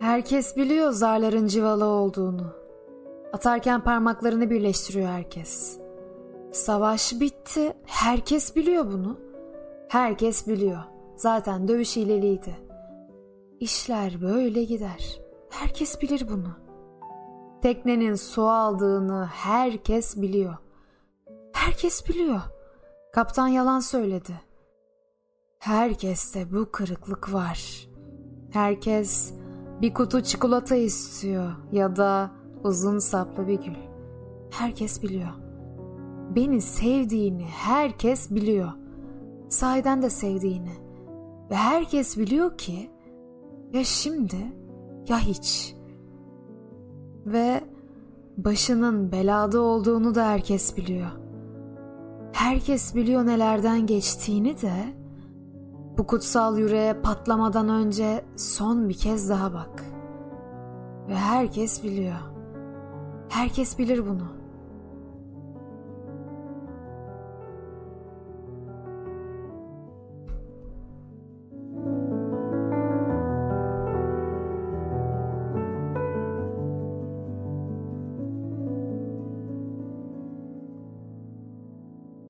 Herkes biliyor zarların civalı olduğunu. Atarken parmaklarını birleştiriyor herkes. Savaş bitti. Herkes biliyor bunu. Herkes biliyor. Zaten dövüş hileliydi. İşler böyle gider. Herkes bilir bunu. Teknenin su aldığını herkes biliyor. Herkes biliyor. Kaptan yalan söyledi. Herkeste bu kırıklık var. Herkes bir kutu çikolata istiyor ya da uzun saplı bir gül. Herkes biliyor. Beni sevdiğini herkes biliyor. Sahiden de sevdiğini. Ve herkes biliyor ki ya şimdi ya hiç. Ve başının belada olduğunu da herkes biliyor. Herkes biliyor nelerden geçtiğini de bu kutsal yüreğe patlamadan önce son bir kez daha bak. Ve herkes biliyor. Herkes bilir bunu.